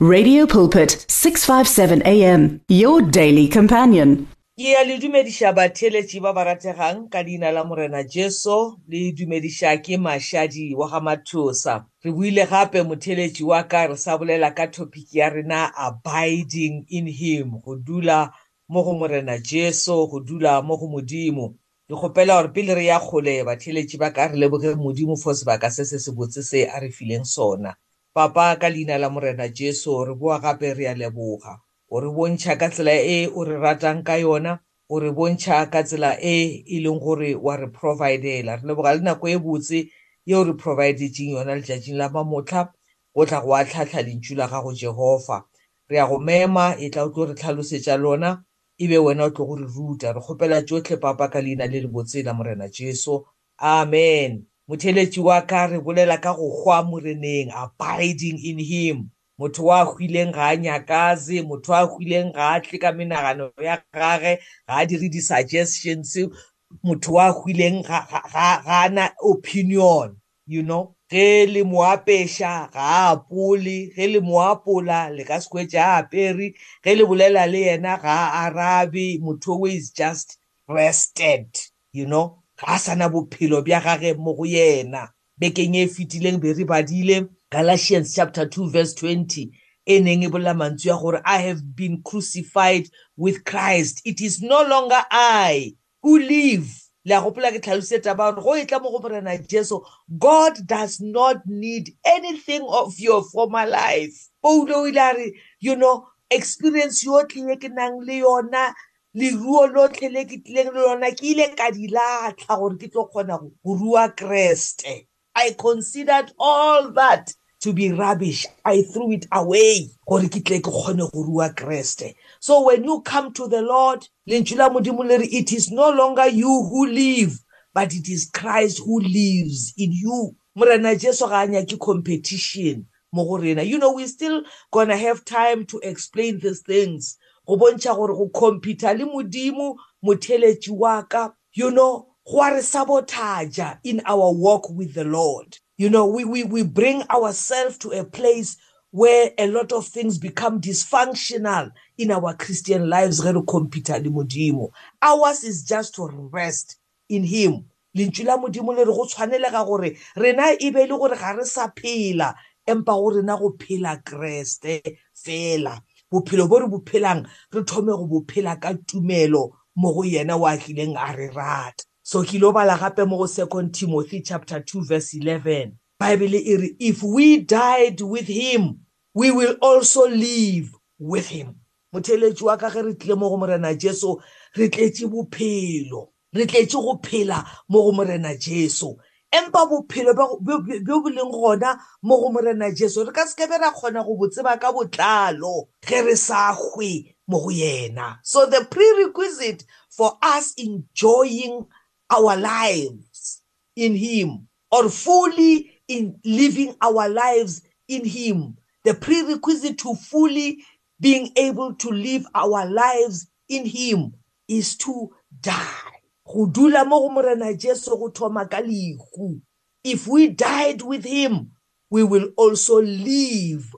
Radio Pulpit 657 AM your daily companion. Ke ya le dumedisha batheletši ba ba rategang ka leina la morena Jesu le dumedisha ke mashadi wa ga mathosa. Re buile gape motheletši wa ka re sa bolela ka topic ya rena abiding in him go dula mo go morena Jesu go dula mo go modimo. Ke kgopela gore pele re ya kgole batheletši ba ka re leboge modimo for sebaka se se se botse se a re fileng sona. Papa ka leina la morena Jesu re boa gape re a leboga o re bontšha ka tsela e o re ratang ka yona o re bontšha ka tsela e e leng gore wa re providela re leboga le nako e botse ye o re providetseng yona letšatšing la mamotlha o tla go a tlhatlha lentšu la gago jehofa re a go mema e tla o tlo re tlhalosetša lona ebe wena o tlo go re ruta re kgopela tsotlhe papa ka leina le le botse la morena jesu amen motheletši wa ka re bolela ka go hwa moreneng abiding in him motho wa hwileng ga a nyakase motho wa hwileng ga a tle ka menagano ya gage ga a dire di-suggestions motho wa hwileng ga a na opinion you know ge le moapeša ga a apole ge le moapola le ka sekwetse a apere ge le bolela le yena ga a arabe motho o is just rested you know ga a sana bophelo bja gage mo go yena bekeng e, e fetileng be re badile galatians chapter 2 verse 20 e neng e bolela mantswe ya gore i have been crucified with christ it is no longer i who live le a gopola ke tlhalosetsa ba gore go e tla mo go morena jesu god does not need anything of your former life poulo o ile a re you know experience yotlhe ye ke nang le yona leruo lotlhe le ke tlileng le lona ke ile ka di latlha gore ke tlo kgona go rua kreste i considered all that to be rubbish i threw it away gore ke tle ke kgone go rua kreste so when you come to the lord lentswe la modimo le re it is no longer you who live but it is christ who lives in you morena jesu ga a nyake competition mo go rena you know we still gonna have time to explain these things go bontšha gore go compete le modimo motheletši wa ka you know go re sabotaja in our walk with the lord you know we, we, we bring ourselves to a place where a lot of things become dysfunctional in our christian lives ge re compete le modimo ours is just to rest in him lentswe la modimo le re go tshwanelega gore rena e be le gore ga re sa phela empa go rena go phela kreste fela bophelo bo re bo phelang re thome go bo phela ka tumelo mo go yena o a tlileng a re rata so ke ilo bala gape mo go second timothy chapter 2 verse 11 bible e re if we died with him we will also live with him motheletsi wa ka ge re tlile mo go morena jesu re tletse bophelo re tletse go phela mo go morena jesu empa bophelo bjo bo leng gona mo go morena jesu re ka sekebe ra kgona go bo tseba ka botlalo ge re sa hwe mo go yena so the prerequisite for us enjoying our lives in him or fully in living our lives in him the prerequisite to fully being able to live our lives in him is to die go dula mo go morena jesu go thoma ka lehu if we died with him we will also live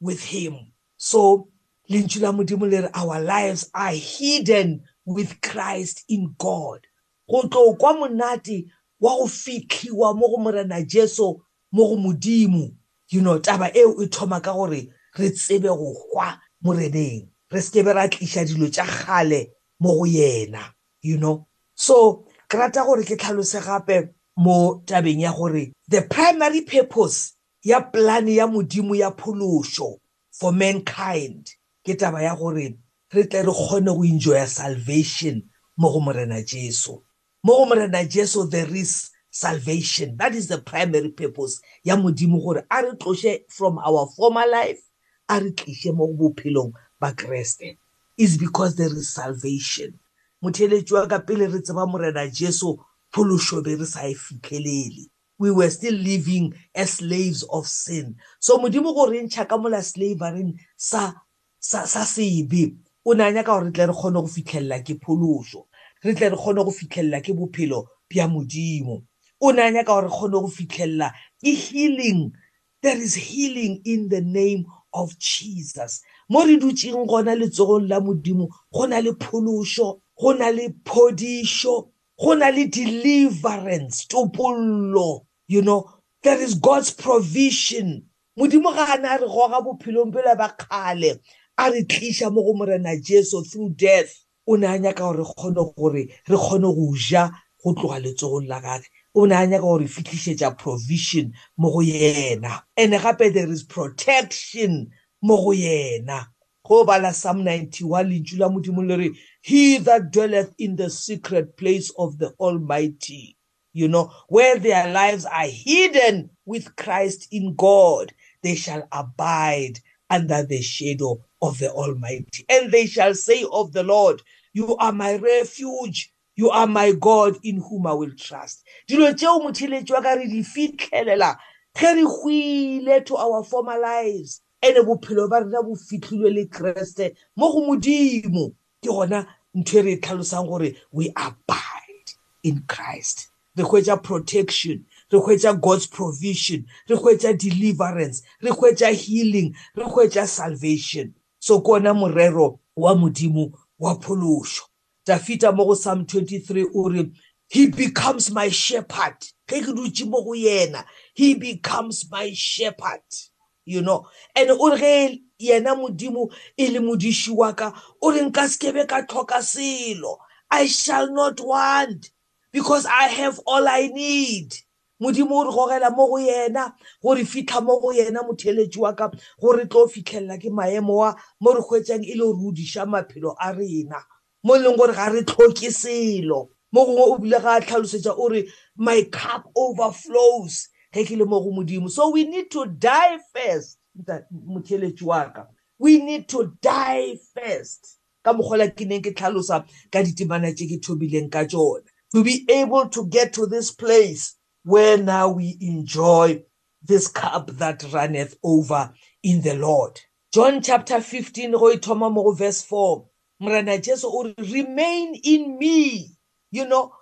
with him so lentswe la modimo le re our lives are hidden with christ in god go tlo kwa monate wa go fitlhiwa mo go morena jesu mo go modimo you know taba eo e thoma ka gore re tsebe go hwa moreneng re sekebe ra tlisa dilo tsa gale mo go yena you know so ke rata gore ke tlhalose gape mo tabeng ya gore the primary purpose ya polane ya modimo ya pholoso for mankind ke taba ya gore re tle re kgone go enjoya salvation mo go morena jesu mo go morena jesu there is salvation that is the primary purpose ya modimo gore a re tlose from our former life a re tlise mo go bophelong ba kreste is because there is salvation motheletši wa ka pele re tseba morena jesu phološo be re sa e fitlhelele we were still living as slaves of sin so modimo go re ntšha ka mola slavereng sa, sa, sa sebe o ne a nyaka gore re tle re kgone go fitlhelela ke phološo re tle re kgone go fitlhelela ke bophelo bja modimo o ne a nyaka gore re kgone go fitlhelela ke healing there is healing in the name of jesus mo re dutseng gona letsogong la modimo go na le phološo go na le phodišo go na le deliverance topollo you know there is god's provision modimo ga ana re goga bophelong pele ba kgale a re tlisha mo go morena jesu through death o ne a nyaka gore kgone gore re kgone go ja go tloga letsogong la gage o ne a nyaka gore fitlhišetša provision mo go yena and gape there is protection mo go yena go bala psalm 91 lentšu la modimo le re He that dwelleth in the secret place of the Almighty, you know, where their lives are hidden with Christ in God, they shall abide under the shadow of the Almighty. And they shall say of the Lord, You are my refuge. You are my God in whom I will trust. Dilo tseo motheletsi wa ka re di fitlhelela ge re hwile to our former lives. Ene bophelo ba rena bo fitlhilwe le Kreste mo go modimo. ke gona ntho e re e tlhalosang gore we abide in christ re hwetša protection re hwetša god's provision re hwetša deliverance re hwetša healing re hwetša salvation so kona morero wa modimo wa phološo dafita mo go psalm 23 o re he becomes my shepherd ge ke dutse mo go yena he becomes my shepherd you know and o re ge yena modimo e le modiši wa ka o re nka sekebe ka tlhoka selo i shall not want because i have all i need modimo o re gogela mo go yena gore fitlha mo go yena motheletši wa ka gore tlo fitlhelela ke maemo a mo re kgwetsang e le gore o diša maphelo a rena mo e leng gore ga re tlhoke selo mo gongwe o bile ga a tlhalosetsa o re my cup overflows ge ke le mo go modimo so we need to die first motheletši wa ka we need to die first ka mogola ke neng ke tlhalosa ka ditemana tse ke thobileng ka tsona to be able to get to this place where now we enjoy this cup that runneth over in the lord john chapter 15 go ithoma mo go verse 4 morana jesu o remain in me you know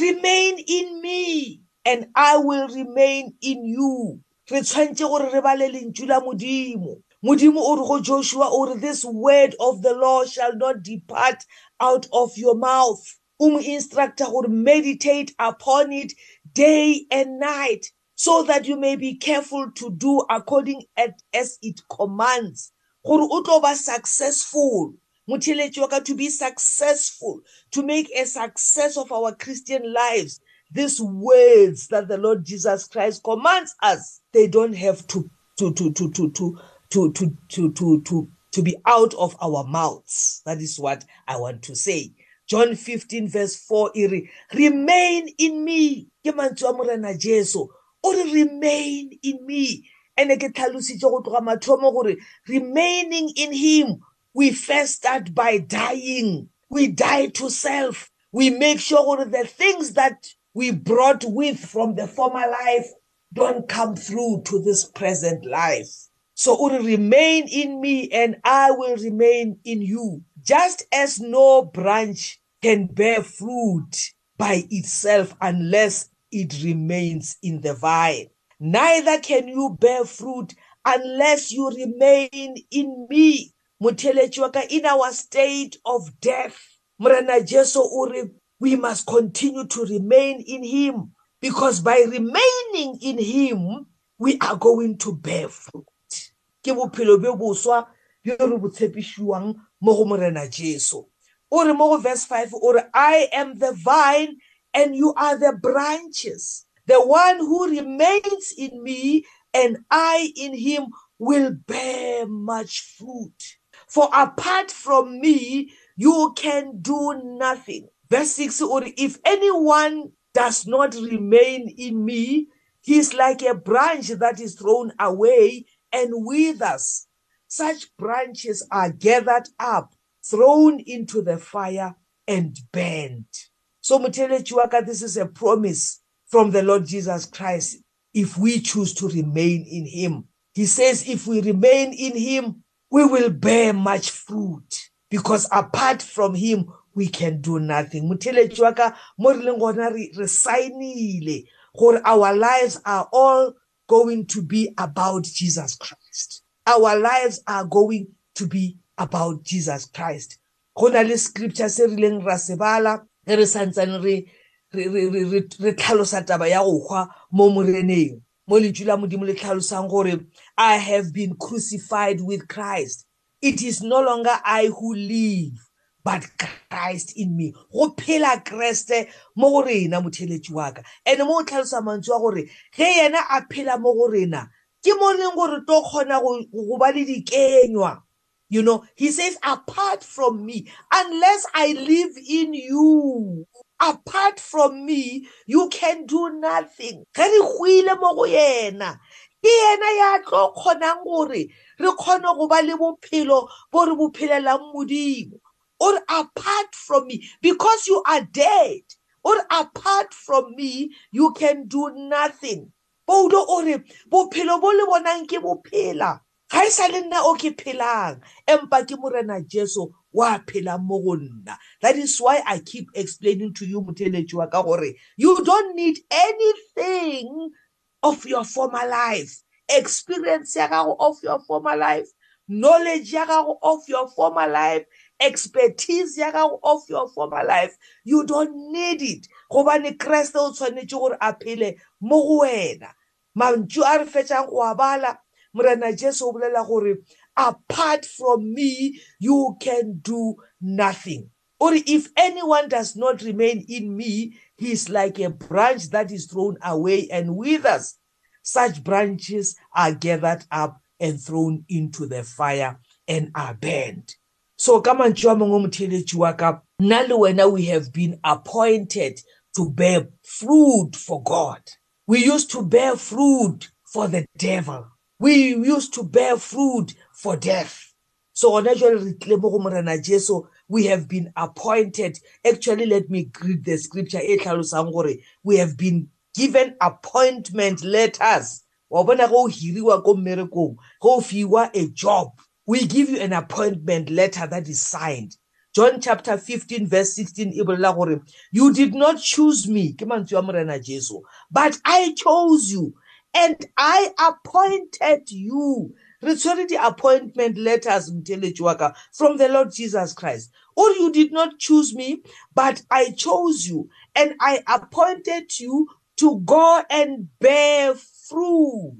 remain in me and I will remain in you. Re tshwantse gore re bale lentšu la modimo. Modimo o re go Joshua o re this word of the Lord shall not depart out of your mouth. O um mo instructor gore meditate upon it day and night so that you may be careful to do according at, as it commands. Gore o tlo ba successful. Motheletsi wa ka to be successful, to make a success of our Christian lives. these words that the Lord Jesus Christ commands us, they don't have to to to to to to to to to to, to, to be out of our mouths. That is what I want to say. John 15 verse 4 iri remain in me ke mantswe a morena Jesu o re remain in me ene ke tlhalositse go tloga mathomo gore remaining in him we first start by dying we die to self we make sure gore the things that we brought with from the former life don't come through to this present life. So will remain in me and I will remain in you. Just as no branch can bear fruit by itself unless it remains in the vine. Neither can you bear fruit unless you remain in me. Motheletjwa in our state of death. Morena Jesu o re we must continue to remain in him because by remaining in him we are going to bear fruit ke bophelo bo boswa yo re botshepishiwang mo go morena Jesu o re mo go verse 5 o re i am the vine and you are the branches the one who remains in me and i in him will bear much fruit for apart from me you can do nothing Verse 6 or if anyone does not remain in me, he is like a branch that is thrown away and withers. Such branches are gathered up, thrown into the fire and burned. So Mutelechiwaka, this is a promise from the Lord Jesus Christ if we choose to remain in him. He says, if we remain in him, we will bear much fruit because apart from him, we can do nothing motheletši wa ka mo re leng gona re signile gore our lives are all going to be about jesus christ our lives are going to be about jesus christ go na le scripture se re leng ra se bala ge re santsane re re tlhalosa taba ya go hwa mo moreneng mo letšu la modimo le tlhalosang gore i have been crucified with christ it is no longer i who live but Christ in me go phela Kriste mo go rena motheletsi wa ka ene mo o tlhalosa mantswe a gore ge yena a phela mo go rena ke mo reng gore to kgona go ba le dikenywa you know he says apart from me unless i live in you apart from me you can do nothing ge re gwile mo go yena ke yena ya tlo kgonang gore re kgone go ba le bophelo bo re bophelelang modimo or apart from me because you are dead or apart from me you can do nothing paulo o re bophelo bo le bonang ke bophela ga e sa le nna o ke phelang empa ke morena jesu wa phelang mo go nna that is why i keep explaining to you motheletši wa ka gore you don't need anything of your former life experience ya gago of your former life knowledge ya gago of your former life expertise ya gago of your former life you don't need it gobane kreste o tshwanetse gore a phele mo go wena mantšu a re fetšang go a bala morena jesu o bolela gore apart from me you can do nothing or if anyone does not remain in me he is like a branch that is thrown away and withers such branches are gathered up and thrown into the fire and are burned So ka mantswe a mangwe motheletši wa ka nna le wena we have been appointed to bear fruit for God. We used to bear fruit for the devil. We used to bear fruit for death. So ona jwale re tlile mo go morena Jesu we have been appointed actually let me read the scripture e tlhalosang gore we have been given appointment letters wa bona go hiriwa ko mmerekong go fiwa a job we give you an appointment letter that is signed John chapter 15 verse 16 e bolela gore you did not choose me ke mantswe a morena Jesu but I chose you and I appointed you re tshwere di appointment letters mtheletsi wa ka from the Lord Jesus Christ or you did not choose me but I chose you and I appointed you to go and bear fruit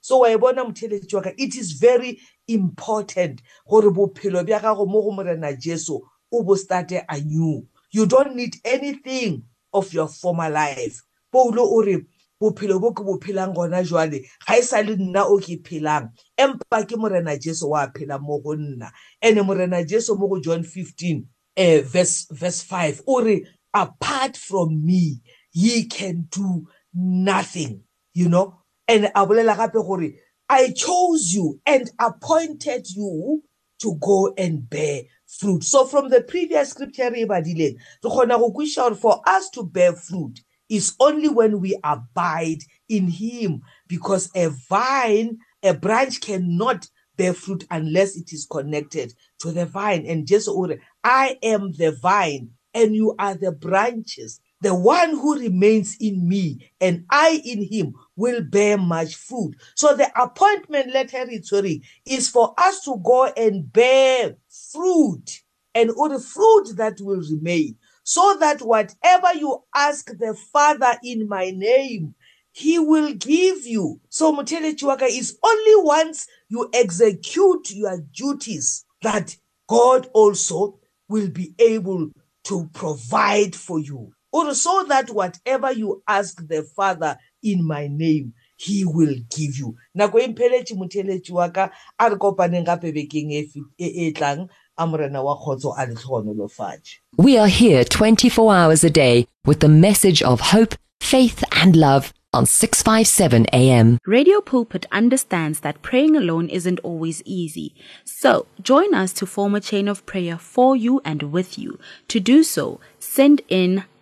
so wayibona e mtheletsi wa ka it is very important gore bophelo bja gago mo go morena jesu o bo starte anew you don't need anything of your former life paulo o re bophelo bo ke bo phelang gona jwale ga e sa le nna o ke e phelang empa ke morena jesu wa phela mo go nna and morena jesu mo go john 15 uh, eh, verse, verse 5 o re apart from me ye can do nothing you know and a bolela gape gore I chose you and appointed you to go and bear fruit. So from the previous scripture re badileng, re gona go kwisha gore for us to bear fruit is only when we abide in him because a vine, a branch cannot bear fruit unless it is connected to the vine and Jesu ore I am the vine and you are the branches The one who remains in me and I in him will bear much fruit. So the appointment letter rhetoric is for us to go and bear fruit and all the fruit that will remain so that whatever you ask the Father in my name, he will give you. So Muteleti Waka is only once you execute your duties that God also will be able to provide for you. or so that whatever you ask the father in my name he will give you nako e mpheletše motheletši wa ka a re kopaneng gape bekeng e, e, e tlang a morena wa kgotso a le tlhogonolofatše we are here 24 hours a day with the message of hope faith and love on 657 AM. Radio Pulpit understands that praying alone isn't always easy. So, join us to form a chain of prayer for you and with you. To do so, send in